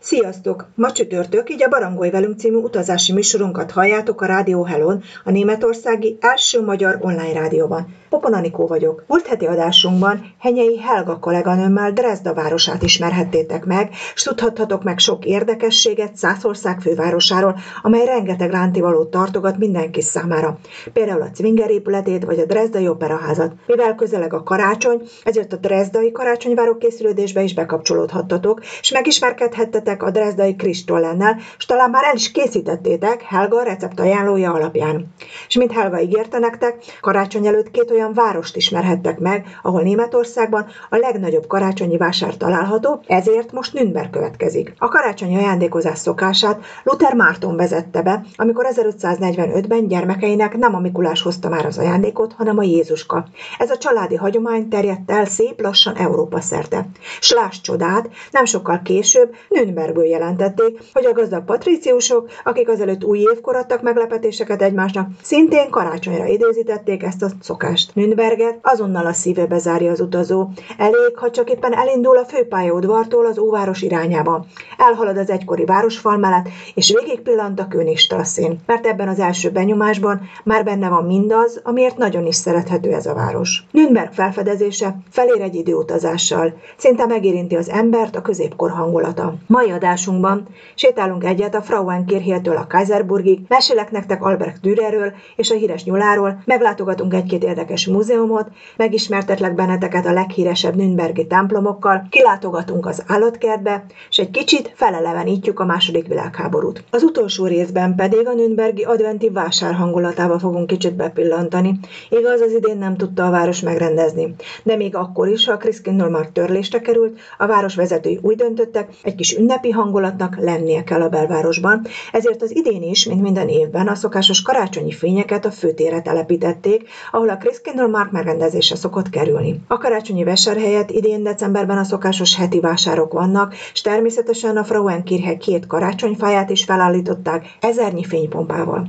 Sziasztok! Ma csütörtök, így a Barangolj velünk című utazási műsorunkat halljátok a Rádió Helon, a németországi első magyar online rádióban. Popon Anikó vagyok. Múlt heti adásunkban Henyei Helga kolléganőmmel Dresda városát ismerhettétek meg, és tudhattatok meg sok érdekességet Szászország fővárosáról, amely rengeteg rántivalót tartogat mindenki számára. Például a Cvinger épületét vagy a Dresdai Operaházat. Mivel közeleg a karácsony, ezért a Dresdai karácsonyváró készülődésbe is bekapcsolódhattatok, és megismerkedhettetek a Dresdai Kristollennel, és talán már el is készítettétek Helga recept ajánlója alapján. És mint Helga ígérte nektek, karácsony előtt két olyan várost ismerhettek meg, ahol Németországban a legnagyobb karácsonyi vásár található, ezért most Nürnberg következik. A karácsonyi ajándékozás szokását Luther Márton vezette be, amikor 1545-ben gyermekeinek nem a Mikulás hozta már az ajándékot, hanem a Jézuska. Ez a családi hagyomány terjedt el szép lassan Európa szerte. S láss csodát, nem sokkal később Nürnbergből jelentették, hogy a gazdag patríciusok, akik azelőtt új évkor adtak meglepetéseket egymásnak, szintén karácsonyra idézítették ezt a szokást. Nürnberget azonnal a szívébe zárja az utazó. Elég, ha csak éppen elindul a főpályaudvartól az óváros irányába. Elhalad az egykori városfal mellett, és végig pillant a Königstrasszén, mert ebben az első benyomásban már benne van mindaz, amiért nagyon is szerethető ez a város. Nürnberg felfedezése felér egy időutazással. Szinte megérinti az embert a középkor hangulata. Mai adásunkban sétálunk egyet a Frauenkirchhétől a Kaiserburgig, mesélek nektek Albrecht Dürerről és a híres nyuláról, meglátogatunk egy-két érdekes múzeumot, megismertetlek benneteket a leghíresebb Nürnbergi templomokkal, kilátogatunk az állatkertbe, és egy kicsit felelevenítjük a második világháborút. Az utolsó részben pedig a Nürnbergi adventi vásár hangulatába fogunk kicsit bepillantani. Igaz, az idén nem tudta a város megrendezni, de még akkor is, ha a Christkindlmarkt törlésre került, a város vezetői úgy döntöttek, egy kis ünnepi hangulatnak lennie kell a belvárosban, ezért az idén is, mint minden évben, a szokásos karácsonyi fényeket a főtérre telepítették, ahol a Christkindl Mark megrendezése szokott kerülni. A karácsonyi vásárhelyet idén decemberben a szokásos heti vásárok vannak, és természetesen a Frauenkirche két karácsonyfáját is felállították ezernyi fénypompával.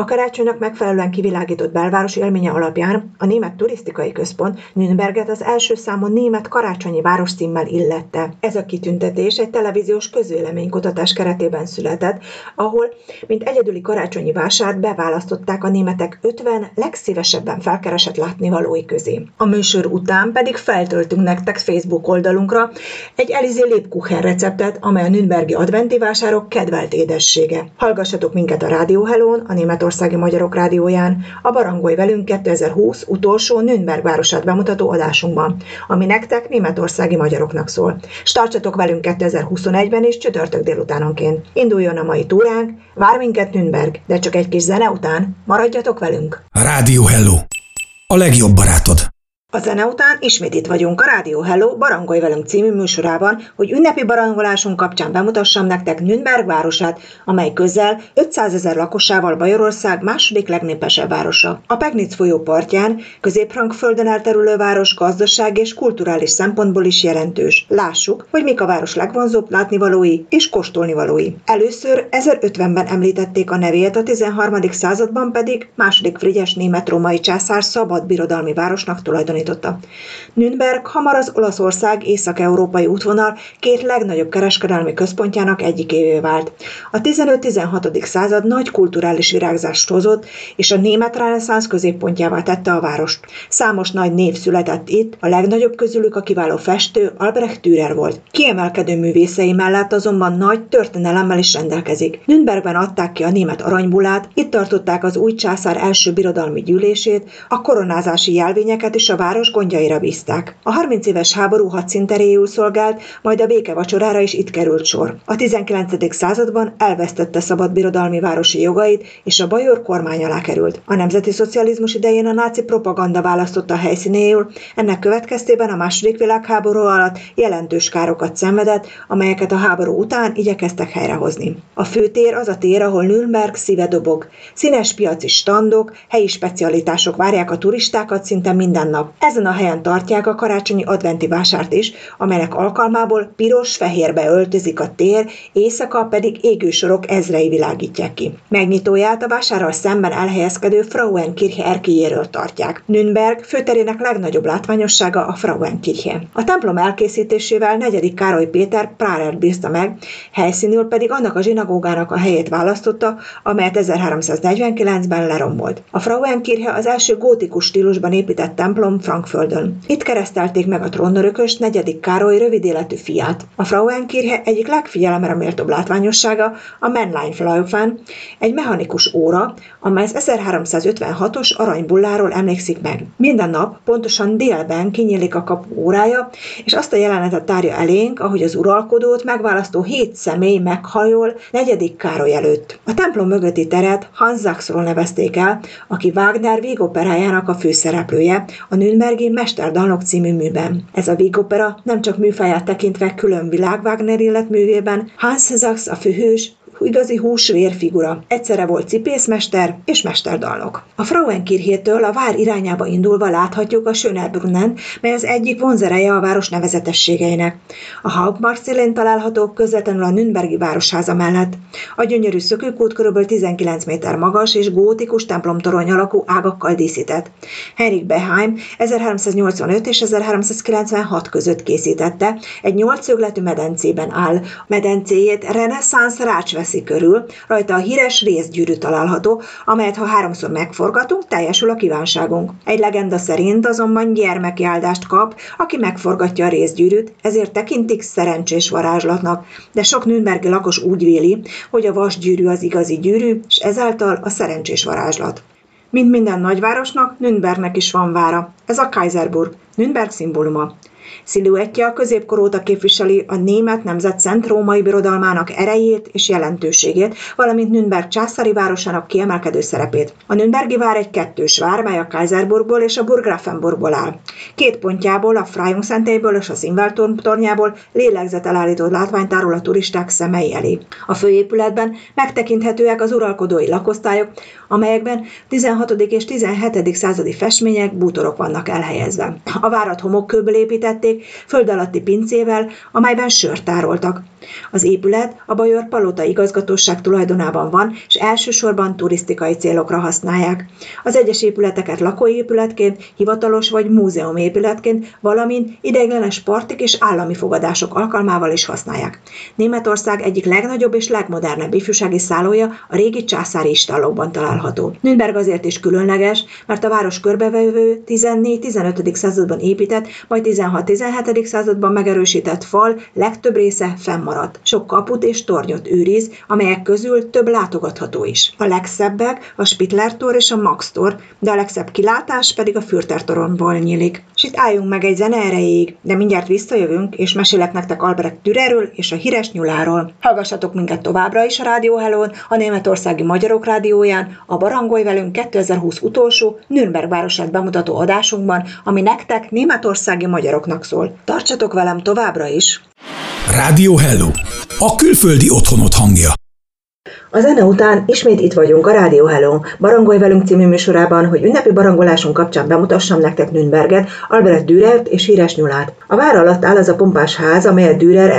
A karácsonynak megfelelően kivilágított belváros élménye alapján a Német Turisztikai Központ Nürnberget az első számú német karácsonyi város címmel illette. Ez a kitüntetés egy televíziós közvéleménykutatás keretében született, ahol, mint egyedüli karácsonyi vásárt beválasztották a németek 50 legszívesebben felkeresett látnivalói közé. A műsor után pedig feltöltünk nektek Facebook oldalunkra egy Elizé Lépkuchen receptet, amely a Nürnbergi adventi vásárok kedvelt édessége. Hallgassatok minket a Rádió Helón, a német Németországi Magyarok Rádióján a Barangolj velünk 2020 utolsó Nürnberg városát bemutató adásunkban, ami nektek németországi magyaroknak szól. Startsatok velünk 2021-ben és csütörtök délutánonként. Induljon a mai túránk, vár minket Nürnberg, de csak egy kis zene után maradjatok velünk. Rádió Hello! A legjobb barátod! A zene után ismét itt vagyunk a Rádió Hello Barangolj velünk című műsorában, hogy ünnepi barangolásunk kapcsán bemutassam nektek Nürnberg városát, amely közel 500 ezer lakosával Bajorország második legnépesebb városa. A Pegnitz folyó partján, közép-Frankföldön elterülő város gazdaság és kulturális szempontból is jelentős. Lássuk, hogy mik a város legvonzóbb látnivalói és kóstolnivalói. Először 1050-ben említették a nevét, a 13. században pedig második Frigyes német-római császár szabad birodalmi városnak tulajdonít bizonyította. Nürnberg hamar az Olaszország észak-európai útvonal két legnagyobb kereskedelmi központjának egyikévé vált. A 15-16. század nagy kulturális virágzást hozott, és a német reneszánsz középpontjává tette a várost. Számos nagy név született itt, a legnagyobb közülük a kiváló festő Albrecht Dürer volt. Kiemelkedő művészei mellett azonban nagy történelemmel is rendelkezik. Nürnbergben adták ki a német aranybulát, itt tartották az új császár első birodalmi gyűlését, a koronázási jelvényeket is a város gondjaira bízták. A 30 éves háború hadszinteréjül szolgált, majd a békevacsorára is itt került sor. A 19. században elvesztette szabad birodalmi városi jogait, és a bajor kormány alá került. A nemzeti szocializmus idején a náci propaganda választotta a helyszínéül, ennek következtében a második világháború alatt jelentős károkat szenvedett, amelyeket a háború után igyekeztek helyrehozni. A főtér az a tér, ahol Nürnberg szíve dobog. Színes piaci standok, helyi specialitások várják a turistákat szinte minden nap. Ezen a helyen tartják a karácsonyi adventi vásárt is, amelynek alkalmából piros-fehérbe öltözik a tér, éjszaka pedig égősorok ezrei világítják ki. Megnyitóját a vásárral szemben elhelyezkedő Frauenkirche erkélyéről tartják. Nürnberg főterének legnagyobb látványossága a Frauenkirche. A templom elkészítésével negyedik Károly Péter Prárer bízta meg, helyszínül pedig annak a zsinagógának a helyét választotta, amelyet 1349-ben lerombolt. A Frauenkirche az első gótikus stílusban épített templom Frankföldön. Itt keresztelték meg a trónörökös negyedik Károly rövid életű fiát. A Frauenkirche egyik legfigyelemre méltóbb látványossága a Mannlein egy mechanikus óra, amely az 1356-os aranybulláról emlékszik meg. Minden nap pontosan délben kinyílik a kapu órája, és azt a jelenetet tárja elénk, ahogy az uralkodót megválasztó hét személy meghajol negyedik Károly előtt. A templom mögötti teret Hans Sachsról nevezték el, aki Wagner vígoperájának a főszereplője, a Nürnbergi Mesterdalnok című műben. Ez a vígopera nem csak műfaját tekintve külön világ Wagner életművében, Hans Sachs a főhős, igazi húsvér figura. Egyszerre volt cipészmester és mesterdalnok. A Frauenkirchétől a vár irányába indulva láthatjuk a Schönerbrunnen, mely az egyik vonzereje a város nevezetességeinek. A Hauptmarkt található közvetlenül a Nürnbergi városháza mellett. A gyönyörű szökőkút kb. 19 méter magas és gótikus templomtorony alakú ágakkal díszített. Henrik Beheim 1385 és 1396 között készítette, egy nyolcszögletű medencében áll. Medencéjét reneszánsz rács veszi körül, rajta a híres részgyűrű található, amelyet ha háromszor megforgatunk, teljesül a kívánságunk. Egy legenda szerint azonban gyermeki áldást kap, aki megforgatja a részgyűrűt, ezért tekintik szerencsés varázslatnak, de sok nürnbergi lakos úgy véli, hogy a vasgyűrű az igazi gyűrű, és ezáltal a szerencsés varázslat. Mint minden nagyvárosnak, Nürnbergnek is van vára. Ez a Kaiserburg, Nürnberg szimbóluma. Sziluettje a középkor óta képviseli a német nemzet szent római birodalmának erejét és jelentőségét, valamint Nürnberg császári városának kiemelkedő szerepét. A Nürnbergi vár egy kettős vár, mely a Kaiserburgból és a Burggrafenburgból áll. Két pontjából, a Freyung szentélyből és a Szingváltorn tornyából lélegzetelállító látványtárul a turisták szemei elé. A főépületben megtekinthetőek az uralkodói lakosztályok, amelyekben 16. és 17. századi festmények, bútorok vannak elhelyezve. A várat homokkőből építették, föld alatti pincével, amelyben sört tároltak. Az épület a Bajor Palota igazgatóság tulajdonában van, és elsősorban turisztikai célokra használják. Az egyes épületeket lakóépületként, hivatalos vagy múzeumépületként, valamint ideiglenes partik és állami fogadások alkalmával is használják. Németország egyik legnagyobb és legmodernebb ifjúsági szállója a régi császári istállókban található. Nürnberg azért is különleges, mert a város körbevevő 14-15. században épített, majd 16-17. században megerősített fal legtöbb része fennmaradt maradt. Sok kaput és tornyot őriz, amelyek közül több látogatható is. A legszebbek a Spitler tor és a Max tor, de a legszebb kilátás pedig a Fürter toronból nyílik. És itt álljunk meg egy zene erejéig, de mindjárt visszajövünk, és mesélek nektek Albrecht Dürerről és a híres nyuláról. Hallgassatok minket továbbra is a Rádió Hellón, a Németországi Magyarok Rádióján, a Barangolj velünk 2020 utolsó Nürnberg városát bemutató adásunkban, ami nektek németországi magyaroknak szól. Tartsatok velem továbbra is! Rádió Hello, a külföldi otthonot hangja. A zene után ismét itt vagyunk a Rádió Hello Barangolj velünk című műsorában, hogy ünnepi barangolásunk kapcsán bemutassam nektek Nürnberget, Albrecht Dürert és híres nyulát. A vár alatt áll az a pompás ház, amelyet Dürer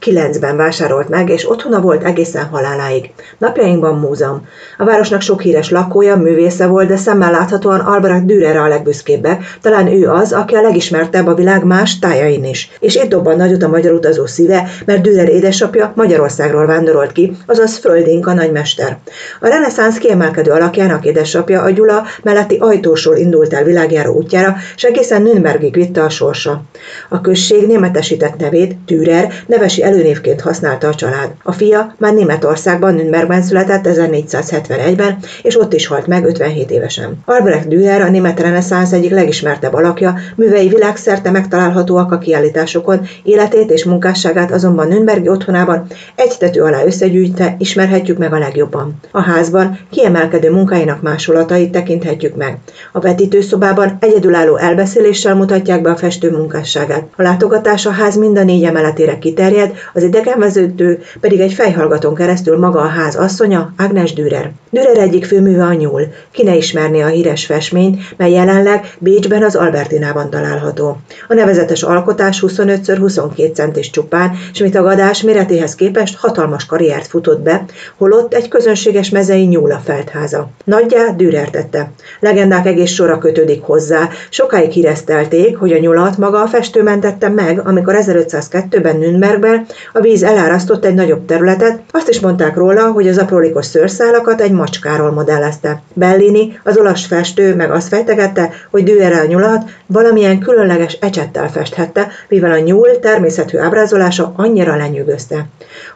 1509-ben vásárolt meg, és otthona volt egészen haláláig. Napjainkban múzeum. A városnak sok híres lakója, művésze volt, de szemmel láthatóan Albrecht Dürer a legbüszkébbek, talán ő az, aki a legismertebb a világ más tájain is. És itt dobban nagyot a magyar utazó szíve, mert Dürer édesapja Magyarországról vándorolt ki, azaz föld Földink a nagymester. A reneszánsz kiemelkedő alakjának édesapja a Gyula melletti ajtósról indult el világjáró útjára, és egészen Nürnbergig vitte a sorsa. A község németesített nevét, Türer, nevesi előnévként használta a család. A fia már Németországban, Nürnbergben született 1471-ben, és ott is halt meg 57 évesen. Albrecht Dürer a német reneszánsz egyik legismertebb alakja, művei világszerte megtalálhatóak a kiállításokon, életét és munkásságát azonban Nürnbergi otthonában egy tető alá összegyűjtve ismer ismerhetjük meg a legjobban. A házban kiemelkedő munkáinak másolatait tekinthetjük meg. A vetítőszobában egyedülálló elbeszéléssel mutatják be a festő munkásságát. A látogatás a ház mind a négy emeletére kiterjed, az idegenvezető pedig egy fejhallgatón keresztül maga a ház asszonya, Agnes Dürer. Dürer egyik főműve a nyúl. Ki ne ismerné a híres festményt, mely jelenleg Bécsben az Albertinában található. A nevezetes alkotás 25x22 centis csupán, és mit a gadás méretéhez képest hatalmas karriert futott be, holott egy közönséges mezei nyúl a feltháza. Nagyjá Dürer tette. Legendák egész sora kötődik hozzá. Sokáig híresztelték, hogy a nyulat maga a festő mentette meg, amikor 1502-ben Nürnbergben a víz elárasztott egy nagyobb területet, azt is mondták róla, hogy az aprólékos szőrszálakat egy macskáról modellezte. Bellini, az olasz festő meg azt fejtegette, hogy Dürer a nyulat valamilyen különleges ecsettel festhette, mivel a nyúl természetű ábrázolása annyira lenyűgözte.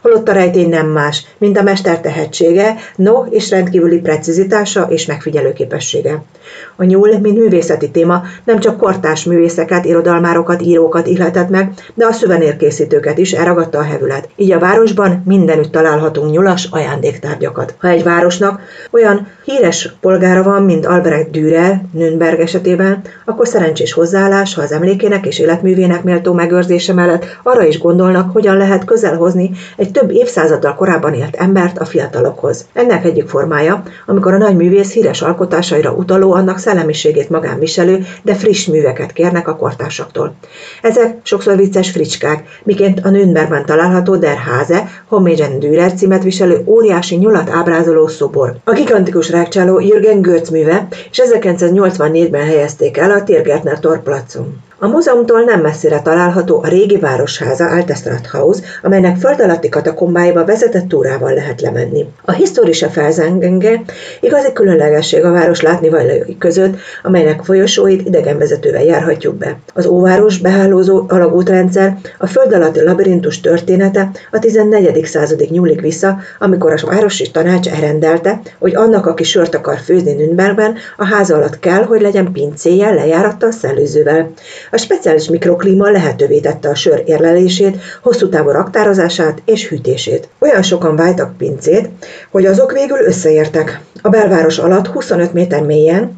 Holott a rejtény nem más, mint a mester tehetsége, no és rendkívüli precizitása és megfigyelőképessége. A nyúl, mint művészeti téma, nem csak kortás művészeket, irodalmárokat, írókat illetett meg, de a szüvenérkészítőket is elragadta a hevület. Így a városban mindenütt találhatunk nyulas ajándéktárgyakat. Ha egy városnak olyan híres polgára van, mint Albrecht Dürer, Nürnberg esetében, akkor szerencsés hozzáállás, ha az emlékének és életművének méltó megőrzése mellett arra is gondolnak, hogyan lehet közel hozni egy több évszázaddal korábban élt embert a fiatalokhoz. Ennek egyik formája, amikor a nagy művész híres alkotásaira utaló, annak szellemiségét magán viselő, de friss műveket kérnek a kortársaktól. Ezek sokszor vicces fricskák, miként a Nürnbergben található Der Hase, Hommagen Dürer címet viselő óriási nyulat ábrázoló szobor. A gigantikus rákcsáló Jürgen Götz műve, és 1984-ben helyezték el a Tiergärtner Torplacon. A múzeumtól nem messzire található a régi városháza Altestrathaus, amelynek föld alatti katakombáiba vezetett túrával lehet lemenni. A historische felzengenge igazi különlegesség a város látnivalói között, amelynek folyosóit idegenvezetővel járhatjuk be. Az óváros behálózó alagútrendszer, a föld alatti labirintus története a 14. századig nyúlik vissza, amikor a városi tanács elrendelte, hogy annak, aki sört akar főzni Nürnbergben, a ház alatt kell, hogy legyen pincéje lejárattal szellőzővel. A speciális mikroklíma lehetővé tette a sör érlelését, hosszú távú raktározását és hűtését. Olyan sokan vájtak pincét, hogy azok végül összeértek. A belváros alatt 25 méter mélyen,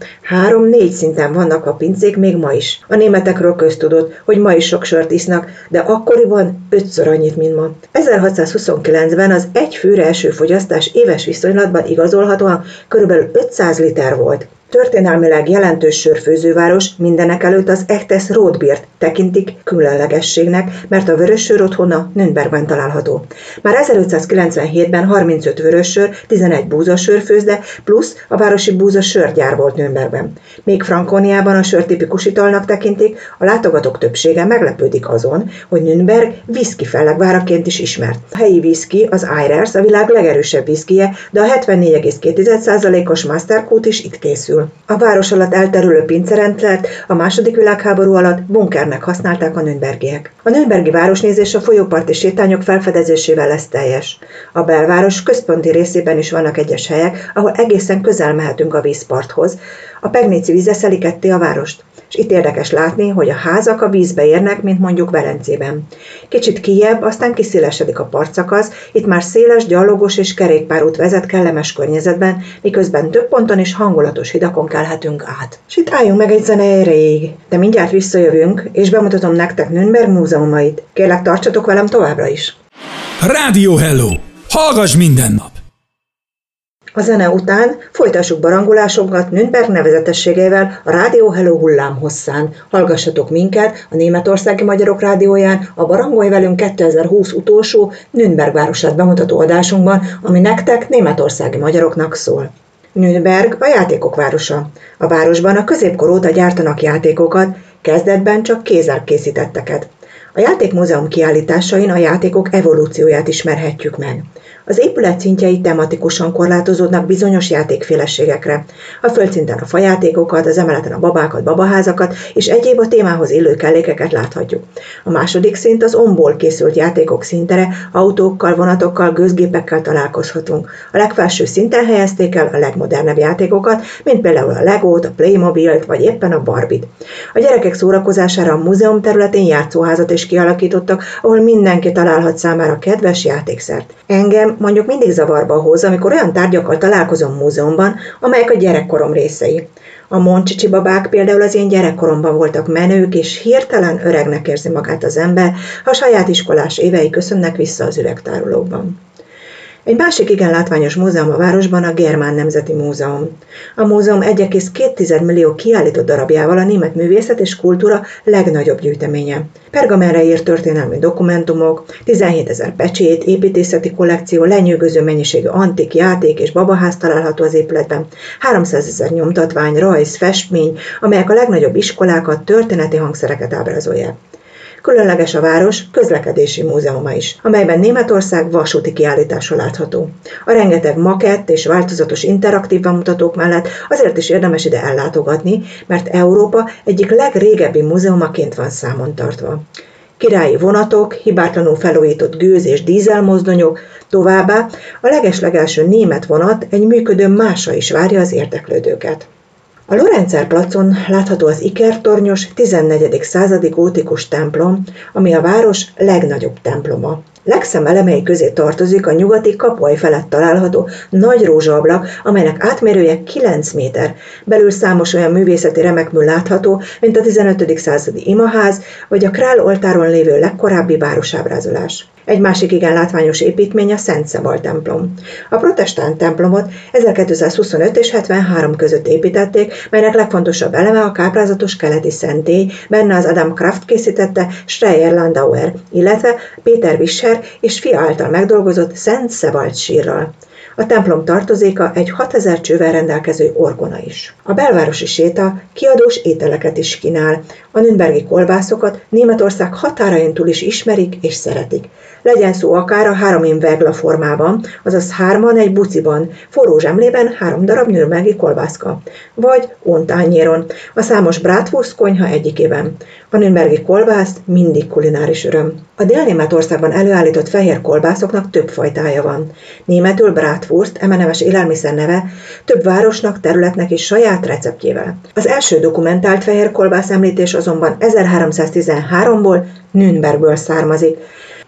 3-4 szinten vannak a pincék még ma is. A németekről köztudott, hogy ma is sok sört isznak, de akkoriban ötször annyit, mint ma. 1629-ben az egy főre eső fogyasztás éves viszonylatban igazolhatóan kb. 500 liter volt. Történelmileg jelentős sörfőzőváros mindenek előtt az Echtes Rotbiert tekintik különlegességnek, mert a vörössör otthona Nürnbergben található. Már 1597-ben 35 vörössör, 11 búzasör főzde, plusz a városi búza sörgyár volt Nürnbergben. Még Frankóniában a sör tipikus italnak tekintik, a látogatók többsége meglepődik azon, hogy Nürnberg viszki fellegváraként is ismert. A helyi viszki, az Eirers, a világ legerősebb viszkije, de a 74,2%-os Masterkút is itt készül keresztül. A város alatt elterülő pincerendszert a második világháború alatt bunkernek használták a nürnbergiek. A nürnbergi városnézés a folyóparti sétányok felfedezésével lesz teljes. A belváros központi részében is vannak egyes helyek, ahol egészen közel mehetünk a vízparthoz. A Pegnici vize szeli ketté a várost és itt érdekes látni, hogy a házak a vízbe érnek, mint mondjuk Velencében. Kicsit kijebb, aztán kiszélesedik a partszakasz, itt már széles, gyalogos és kerékpárút vezet kellemes környezetben, miközben több ponton is hangulatos hidakon kelhetünk át. És itt álljunk meg egy zene erejéig, de mindjárt visszajövünk, és bemutatom nektek Nürnberg múzeumait. Kérlek, tartsatok velem továbbra is! Rádió Hello! Hallgass minden nap! A zene után folytassuk barangolásokat Nürnberg nevezetességével a Rádió Hello hullám hosszán. Hallgassatok minket a Németországi Magyarok Rádióján a Barangolj velünk 2020 utolsó Nürnberg városát bemutató adásunkban, ami nektek németországi magyaroknak szól. Nürnberg a játékok városa. A városban a középkor óta gyártanak játékokat, kezdetben csak kézzel készítetteket. A Játékmúzeum kiállításain a játékok evolúcióját ismerhetjük meg. Az épület szintjei tematikusan korlátozódnak bizonyos játékféleségekre. A földszinten a fajátékokat, az emeleten a babákat, babaházakat és egyéb a témához illő kellékeket láthatjuk. A második szint az omból készült játékok szintere, autókkal, vonatokkal, gőzgépekkel találkozhatunk. A legfelső szinten helyezték el a legmodernebb játékokat, mint például a Legót, a Playmobilt vagy éppen a Barbit. A gyerekek szórakozására a múzeum területén játszóházat és is kialakítottak, ahol mindenki találhat számára kedves játékszert. Engem mondjuk mindig zavarba hoz, amikor olyan tárgyakkal találkozom múzeumban, amelyek a gyerekkorom részei. A Moncsicsi babák például az én gyerekkoromban voltak menők, és hirtelen öregnek érzi magát az ember, ha saját iskolás évei köszönnek vissza az üvegtárolókban. Egy másik igen látványos múzeum a városban a Germán Nemzeti Múzeum. A múzeum 1,2 millió kiállított darabjával a német művészet és kultúra legnagyobb gyűjteménye. Pergamenre írt történelmi dokumentumok, 17 ezer pecsét, építészeti kollekció, lenyűgöző mennyiségű antik játék és babaház található az épületben, 300 ezer nyomtatvány, rajz, festmény, amelyek a legnagyobb iskolákat, történeti hangszereket ábrázolják. Különleges a város közlekedési múzeuma is, amelyben Németország vasúti kiállítása látható. A rengeteg makett és változatos interaktív bemutatók mellett azért is érdemes ide ellátogatni, mert Európa egyik legrégebbi múzeumaként van számon tartva királyi vonatok, hibátlanul felújított gőz- és dízelmozdonyok, továbbá a legeslegelső német vonat egy működő mása is várja az érdeklődőket. A Lorenzer placon látható az ikertornyos 14. századi gótikus templom, ami a város legnagyobb temploma. Legszem elemei közé tartozik a nyugati kapuaj felett található nagy rózsaablak, amelynek átmérője 9 méter. Belül számos olyan művészeti remekmű látható, mint a 15. századi imaház, vagy a Král oltáron lévő legkorábbi városábrázolás. Egy másik igen látványos építmény a Szent Szabal templom. A protestánt templomot 1225 és 73 között építették, melynek legfontosabb eleme a káprázatos keleti szentély, benne az Adam Kraft készítette Streyer Landauer, illetve Péter Vischer és fia által megdolgozott Szent Szebalt sírral. A templom tartozéka egy 6000 csővel rendelkező orgona is. A belvárosi séta kiadós ételeket is kínál. A Nürnbergi kolbászokat Németország határain túl is ismerik és szeretik. Legyen szó akár a három vegla formában, azaz hárman egy buciban, forró zsemlében három darab nürnbergi kolbászka, vagy ontányéron, a számos bratwurst konyha egyikében. A nürnbergi kolbász mindig kulináris öröm. A Dél-Németországban előállított fehér kolbászoknak több fajtája van. Németül bratwurst, emenemes élelmiszer neve, több városnak, területnek is saját receptjével. Az első dokumentált fehér kolbász említés azonban 1313-ból Nürnbergből származik,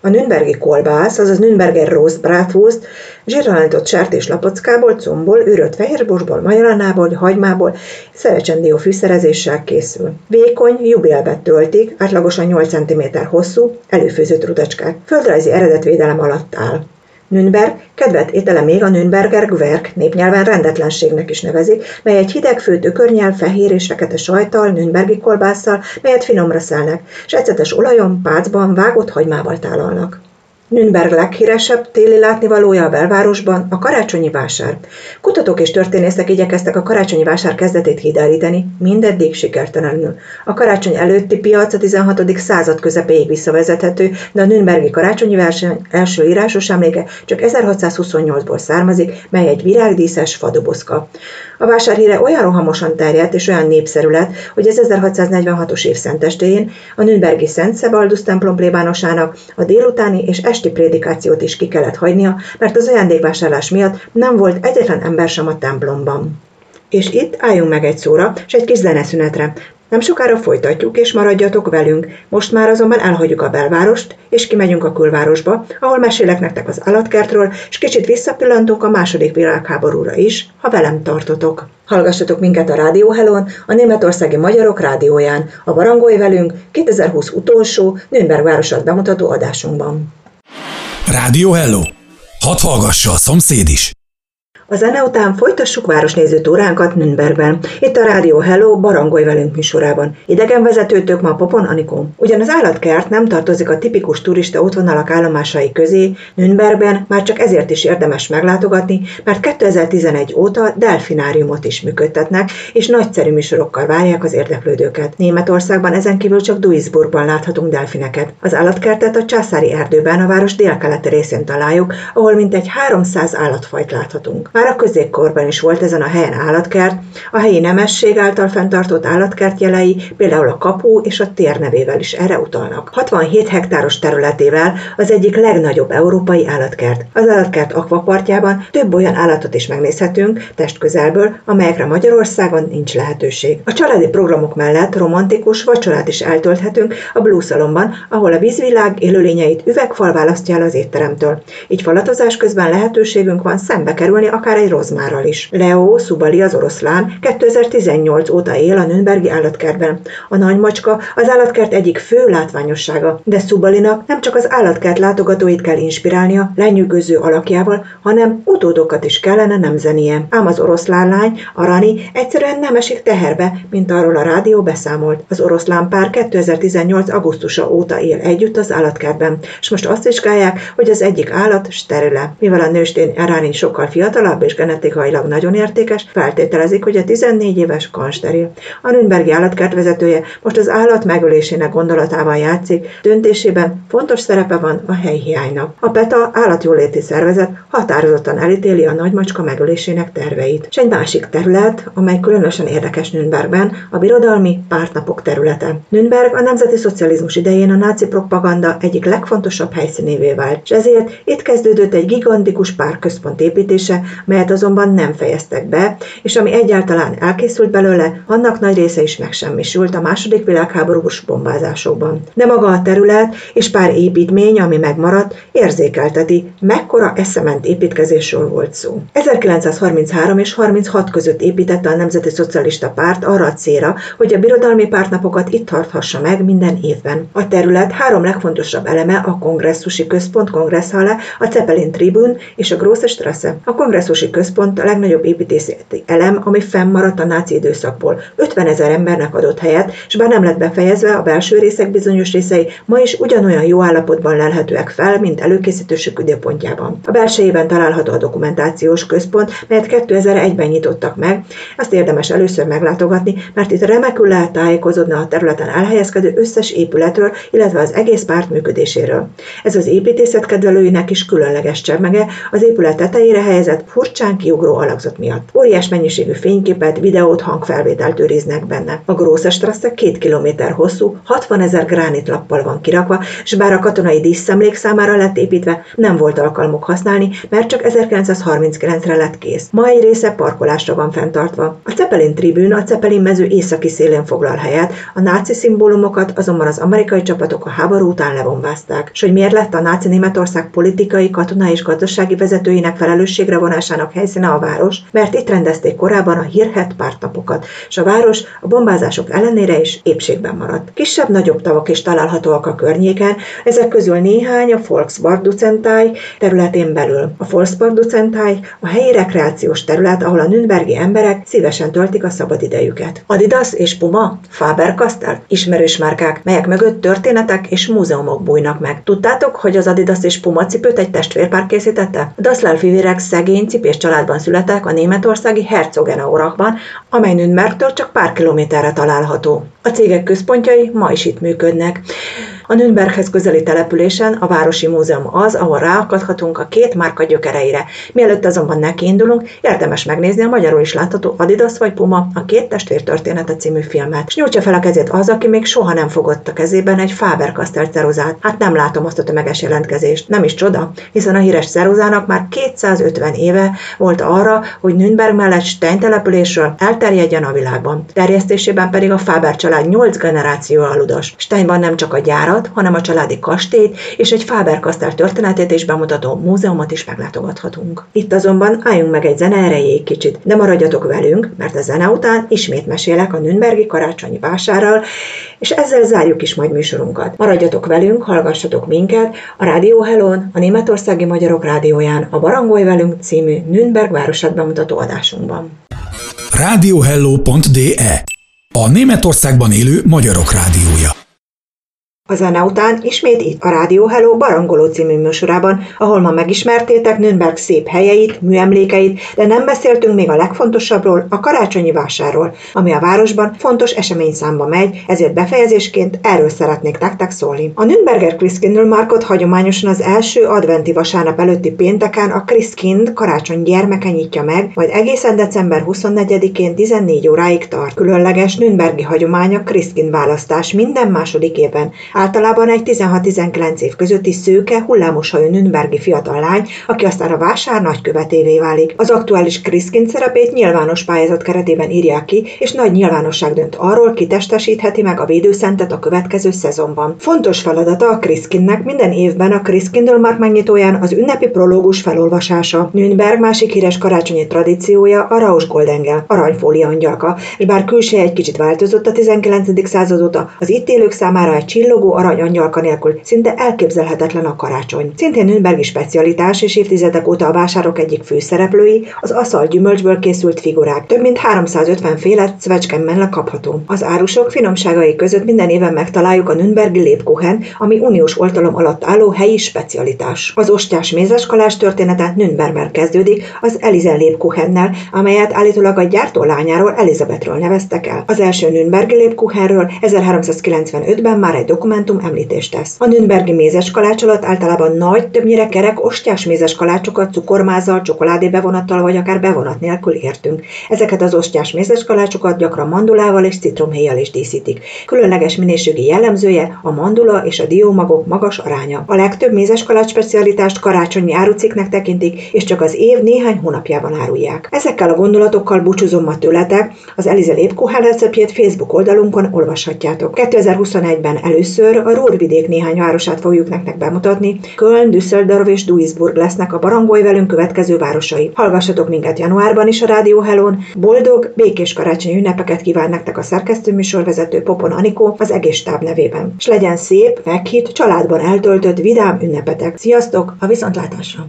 a Nürnbergi kolbász, azaz Nürnberger Roast Bratwurst zsírralított sertés lapockából, combból, űrött fehérborsból, majolanából, hagymából, szerecsendió fűszerezéssel készül. Vékony, jubélbe töltik, átlagosan 8 cm hosszú, előfőzött rudacskák. Földrajzi eredetvédelem alatt áll. Nürnberg kedvet étele még a Nürnberger Gwerk, népnyelven rendetlenségnek is nevezik, mely egy hideg főtt ökörnyel, fehér és fekete sajtal, Nürnbergi kolbásszal, melyet finomra szelnek, és ecetes olajon, pácban, vágott hagymával tálalnak. Nürnberg leghíresebb téli látnivalója a belvárosban a karácsonyi vásár. Kutatók és történészek igyekeztek a karácsonyi vásár kezdetét hídelíteni, mindeddig sikertelenül. A karácsony előtti piac a 16. század közepéig visszavezethető, de a Nürnbergi karácsonyi verseny első írásos emléke csak 1628-ból származik, mely egy virágdíszes fadobozka. A vásár híre olyan rohamosan terjedt és olyan népszerű lett, hogy az 1646-os év szentestéjén a Nürnbergi Szent Szebaldus templom plébánosának a délutáni és esti prédikációt is ki kellett hagynia, mert az ajándékvásárlás miatt nem volt egyetlen ember sem a templomban. És itt álljunk meg egy szóra, és egy kis zeneszünetre. Nem sokára folytatjuk, és maradjatok velünk. Most már azonban elhagyjuk a belvárost, és kimegyünk a külvárosba, ahol mesélek nektek az állatkertről, és kicsit visszapillantunk a második világháborúra is, ha velem tartotok. Hallgassatok minket a Rádió Helon, a Németországi Magyarok Rádióján, a Barangolj velünk 2020 utolsó Nürnberg városat bemutató adásunkban. Rádió Hello! Hadd hallgassa a szomszéd is! A zene után folytassuk városnéző túránkat Nürnbergben, itt a Rádió Hello Barangolj velünk műsorában. Idegenvezetőtök ma Popon Anikó. Ugyan az állatkert nem tartozik a tipikus turista útvonalak állomásai közé, Nürnbergben már csak ezért is érdemes meglátogatni, mert 2011 óta delfináriumot is működtetnek, és nagyszerű műsorokkal várják az érdeklődőket. Németországban ezen kívül csak Duisburgban láthatunk delfineket. Az állatkertet a császári erdőben a város délkeleti részén találjuk, ahol mintegy 300 állatfajt láthatunk. Már a középkorban is volt ezen a helyen állatkert, a helyi nemesség által fenntartott állatkert jelei, például a kapu és a tér nevével is erre utalnak. 67 hektáros területével az egyik legnagyobb európai állatkert. Az állatkert akvapartjában több olyan állatot is megnézhetünk testközelből, amelyekre Magyarországon nincs lehetőség. A családi programok mellett romantikus vacsorát is eltölthetünk a Blue Salonban, ahol a vízvilág élőlényeit üvegfal választja el az étteremtől. Így falatozás közben lehetőségünk van szembe kerülni akár egy rozmárral is. Leo Subali az oroszlán 2018 óta él a Nürnbergi állatkertben. A nagymacska az állatkert egyik fő látványossága, de Subalinak nem csak az állatkert látogatóit kell inspirálnia lenyűgöző alakjával, hanem utódokat is kellene nemzenie. Ám az oroszlán lány, a Rani egyszerűen nem esik teherbe, mint arról a rádió beszámolt. Az oroszlán pár 2018. augusztusa óta él együtt az állatkertben, és most azt vizsgálják, hogy az egyik állat sterile. Mivel a nőstény Rani sokkal fiatalabb és genetikailag nagyon értékes, feltételezik, hogy a 14 éves kan steril. A Nürnbergi állatkert vezetője most az állat megölésének gondolatával játszik, döntésében fontos szerepe van a helyhiánynak. A PETA állatjóléti szervezet határozottan elítéli a nagymacska megölésének terveit. És egy másik terület, amely különösen érdekes Nürnbergben, a birodalmi pártnapok területe. Nürnberg a nemzeti szocializmus idején a náci propaganda egyik legfontosabb helyszínévé vált, és ezért itt kezdődött egy gigantikus párközpont építése, melyet azonban nem fejeztek be, és ami egyáltalán elkészült belőle, annak nagy része is megsemmisült a második világháborús bombázásokban. De maga a terület és pár építmény, ami megmaradt, érzékelteti, mekkora eszement építkezésről volt szó. 1933 és 36 között építette a Nemzeti Szocialista Párt arra a célra, hogy a birodalmi pártnapokat itt tarthassa meg minden évben. A terület három legfontosabb eleme a kongresszusi központ kongresszhale, a Zeppelin Tribune és a Grosse Strasse. A kongresszusi központ a legnagyobb építészeti elem, ami fennmaradt a náci időszakból. 50 ezer embernek adott helyet, és bár nem lett befejezve, a belső részek bizonyos részei ma is ugyanolyan jó állapotban lelhetőek fel, mint előkészítősük időpontjában. A belsejében található a dokumentációs központ, melyet 2001-ben nyitottak meg. Azt érdemes először meglátogatni, mert itt remekül lehet tájékozódni a területen elhelyezkedő összes épületről, illetve az egész párt működéséről. Ez az építészet kedvelőinek is különleges csemege, az épület tetejére helyezett furcsán kiugró alakzat miatt. Óriás mennyiségű fényképet, videót, hangfelvételt őriznek benne. A Grosse Strasse két kilométer hosszú, 60 ezer gránitlappal van kirakva, és bár a katonai díszemlék számára lett építve, nem volt alkalmuk használni, mert csak 1939-re lett kész. Ma egy része parkolásra van fenntartva. A Zeppelin tribűn a Zeppelin mező északi szélén foglal helyet, a náci szimbólumokat azonban az amerikai csapatok a háború után lebombázták. És hogy miért lett a náci Németország politikai, katonai és gazdasági vezetőinek felelősségre vonásának helyszíne a város, mert itt rendezték korábban a hírhet pártnapokat, és a város a bombázások ellenére is épségben maradt. Kisebb-nagyobb tavak is találhatóak a környéken, ezek közül néhány a Volkspark területén belül. A Volkspark a helyi rekreációs terület, ahol a Nürnbergi emberek szívesen töltik a szabadidejüket. Adidas és Puma, Faber-Castell, ismerős márkák, melyek mögött történetek és múzeumok bújnak meg. Tudtátok, hogy az Adidas és Puma cipőt egy testvérpár készítette? A Dassler fivérek szegény cipés családban születtek a németországi Herzogenaurachban, amely Nürnbergtől csak pár kilométerre található. A cégek központjai ma is itt működnek. A Nürnberghez közeli településen a Városi Múzeum az, ahol ráakadhatunk a két márka gyökereire. Mielőtt azonban nekiindulunk, érdemes megnézni a magyarul is látható Adidas vagy Puma a Két testvér története című filmet. És nyújtsa fel a kezét az, aki még soha nem fogott a kezében egy Faber-Castell ceruzát. Hát nem látom azt a tömeges jelentkezést. Nem is csoda, hiszen a híres ceruzának már 250 éve volt arra, hogy Nürnberg mellett Stein településről elterjedjen a világban. Terjesztésében pedig a Faber család 8 generáció aludas. Steinban nem csak a gyárat, hanem a családi kastélyt és egy Faber-Castell történetét is bemutató múzeumot is meglátogathatunk. Itt azonban álljunk meg egy zene erejéig kicsit, de maradjatok velünk, mert a zene után ismét mesélek a Nürnbergi karácsonyi vásárral, és ezzel zárjuk is majd műsorunkat. Maradjatok velünk, hallgassatok minket a Rádió Helon, a Németországi Magyarok Rádióján, a Barangolj velünk című Nürnberg városát bemutató adásunkban. Radiohello.de A Németországban élő magyarok rádiója. A zene után ismét itt a Rádió Hello Barangoló című műsorában, ahol ma megismertétek Nürnberg szép helyeit, műemlékeit, de nem beszéltünk még a legfontosabbról, a karácsonyi vásárról, ami a városban fontos eseményszámba megy, ezért befejezésként erről szeretnék nektek szólni. A Nürnberger Christkindlmarkot hagyományosan az első adventi vasárnap előtti pénteken a Christkind karácsony gyermeke nyitja meg, majd egészen december 24-én 14 óráig tart. Különleges Nürnbergi hagyomány a Christkind választás minden második évben. Általában egy 16-19 év közötti szőke, hullámos hajú Nürnbergi fiatal lány, aki aztán a vásár nagykövetévé válik. Az aktuális Christkind szerepét nyilvános pályázat keretében írják ki, és nagy nyilvánosság dönt arról, ki testesítheti meg a védőszentet a következő szezonban. Fontos feladata a Christkindnek minden évben a Christkindlmark megnyitóján az ünnepi prológus felolvasása. Nürnberg másik híres karácsonyi tradíciója a Raus Goldengel, aranyfólia angyalka, és bár külseje egy kicsit változott a 19. század óta, az itt élők számára egy csillogó arany angyalka nélkül szinte elképzelhetetlen a karácsony. Szintén Nürnbergi specialitás és évtizedek óta a vásárok egyik főszereplői az aszal gyümölcsből készült figurák. Több mint 350 féle szvecskemmel kapható. Az árusok finomságai között minden éven megtaláljuk a Nürnbergi lépkuchen, ami uniós oltalom alatt álló helyi specialitás. Az ostyás mézeskalás története Nürnbergben kezdődik, az Elizen lépkuchennel, amelyet állítólag a gyártó lányáról Elizabethről neveztek el. Az első Nürnbergi lépkuchenről 1395-ben már egy dokumentum említést tesz. A Nürnbergi mézes kalács alatt általában nagy, többnyire kerek ostyás mézes kalácsokat cukormázzal, csokoládé bevonattal vagy akár bevonat nélkül értünk. Ezeket az ostyás mézes kalácsokat gyakran mandulával és citromhéjjal is díszítik. Különleges minőségi jellemzője a mandula és a diómagok magas aránya. A legtöbb mézes kalács specialitást karácsonyi árucikknek tekintik, és csak az év néhány hónapjában árulják. Ezekkel a gondolatokkal búcsúzom ma tőletek, az Elize receptjét Facebook oldalunkon olvashatjátok. 2021-ben először a Rúrvidék néhány városát fogjuk nektek bemutatni. Köln, Düsseldorf és Duisburg lesznek a barangolj velünk következő városai. Hallgassatok minket januárban is a Rádió Helón. Boldog, békés karácsonyi ünnepeket kíván nektek a szerkesztőműsorvezető Popon Anikó az egész stáb nevében. És legyen szép, meghitt, családban eltöltött, vidám ünnepetek. Sziasztok, a viszontlátásra!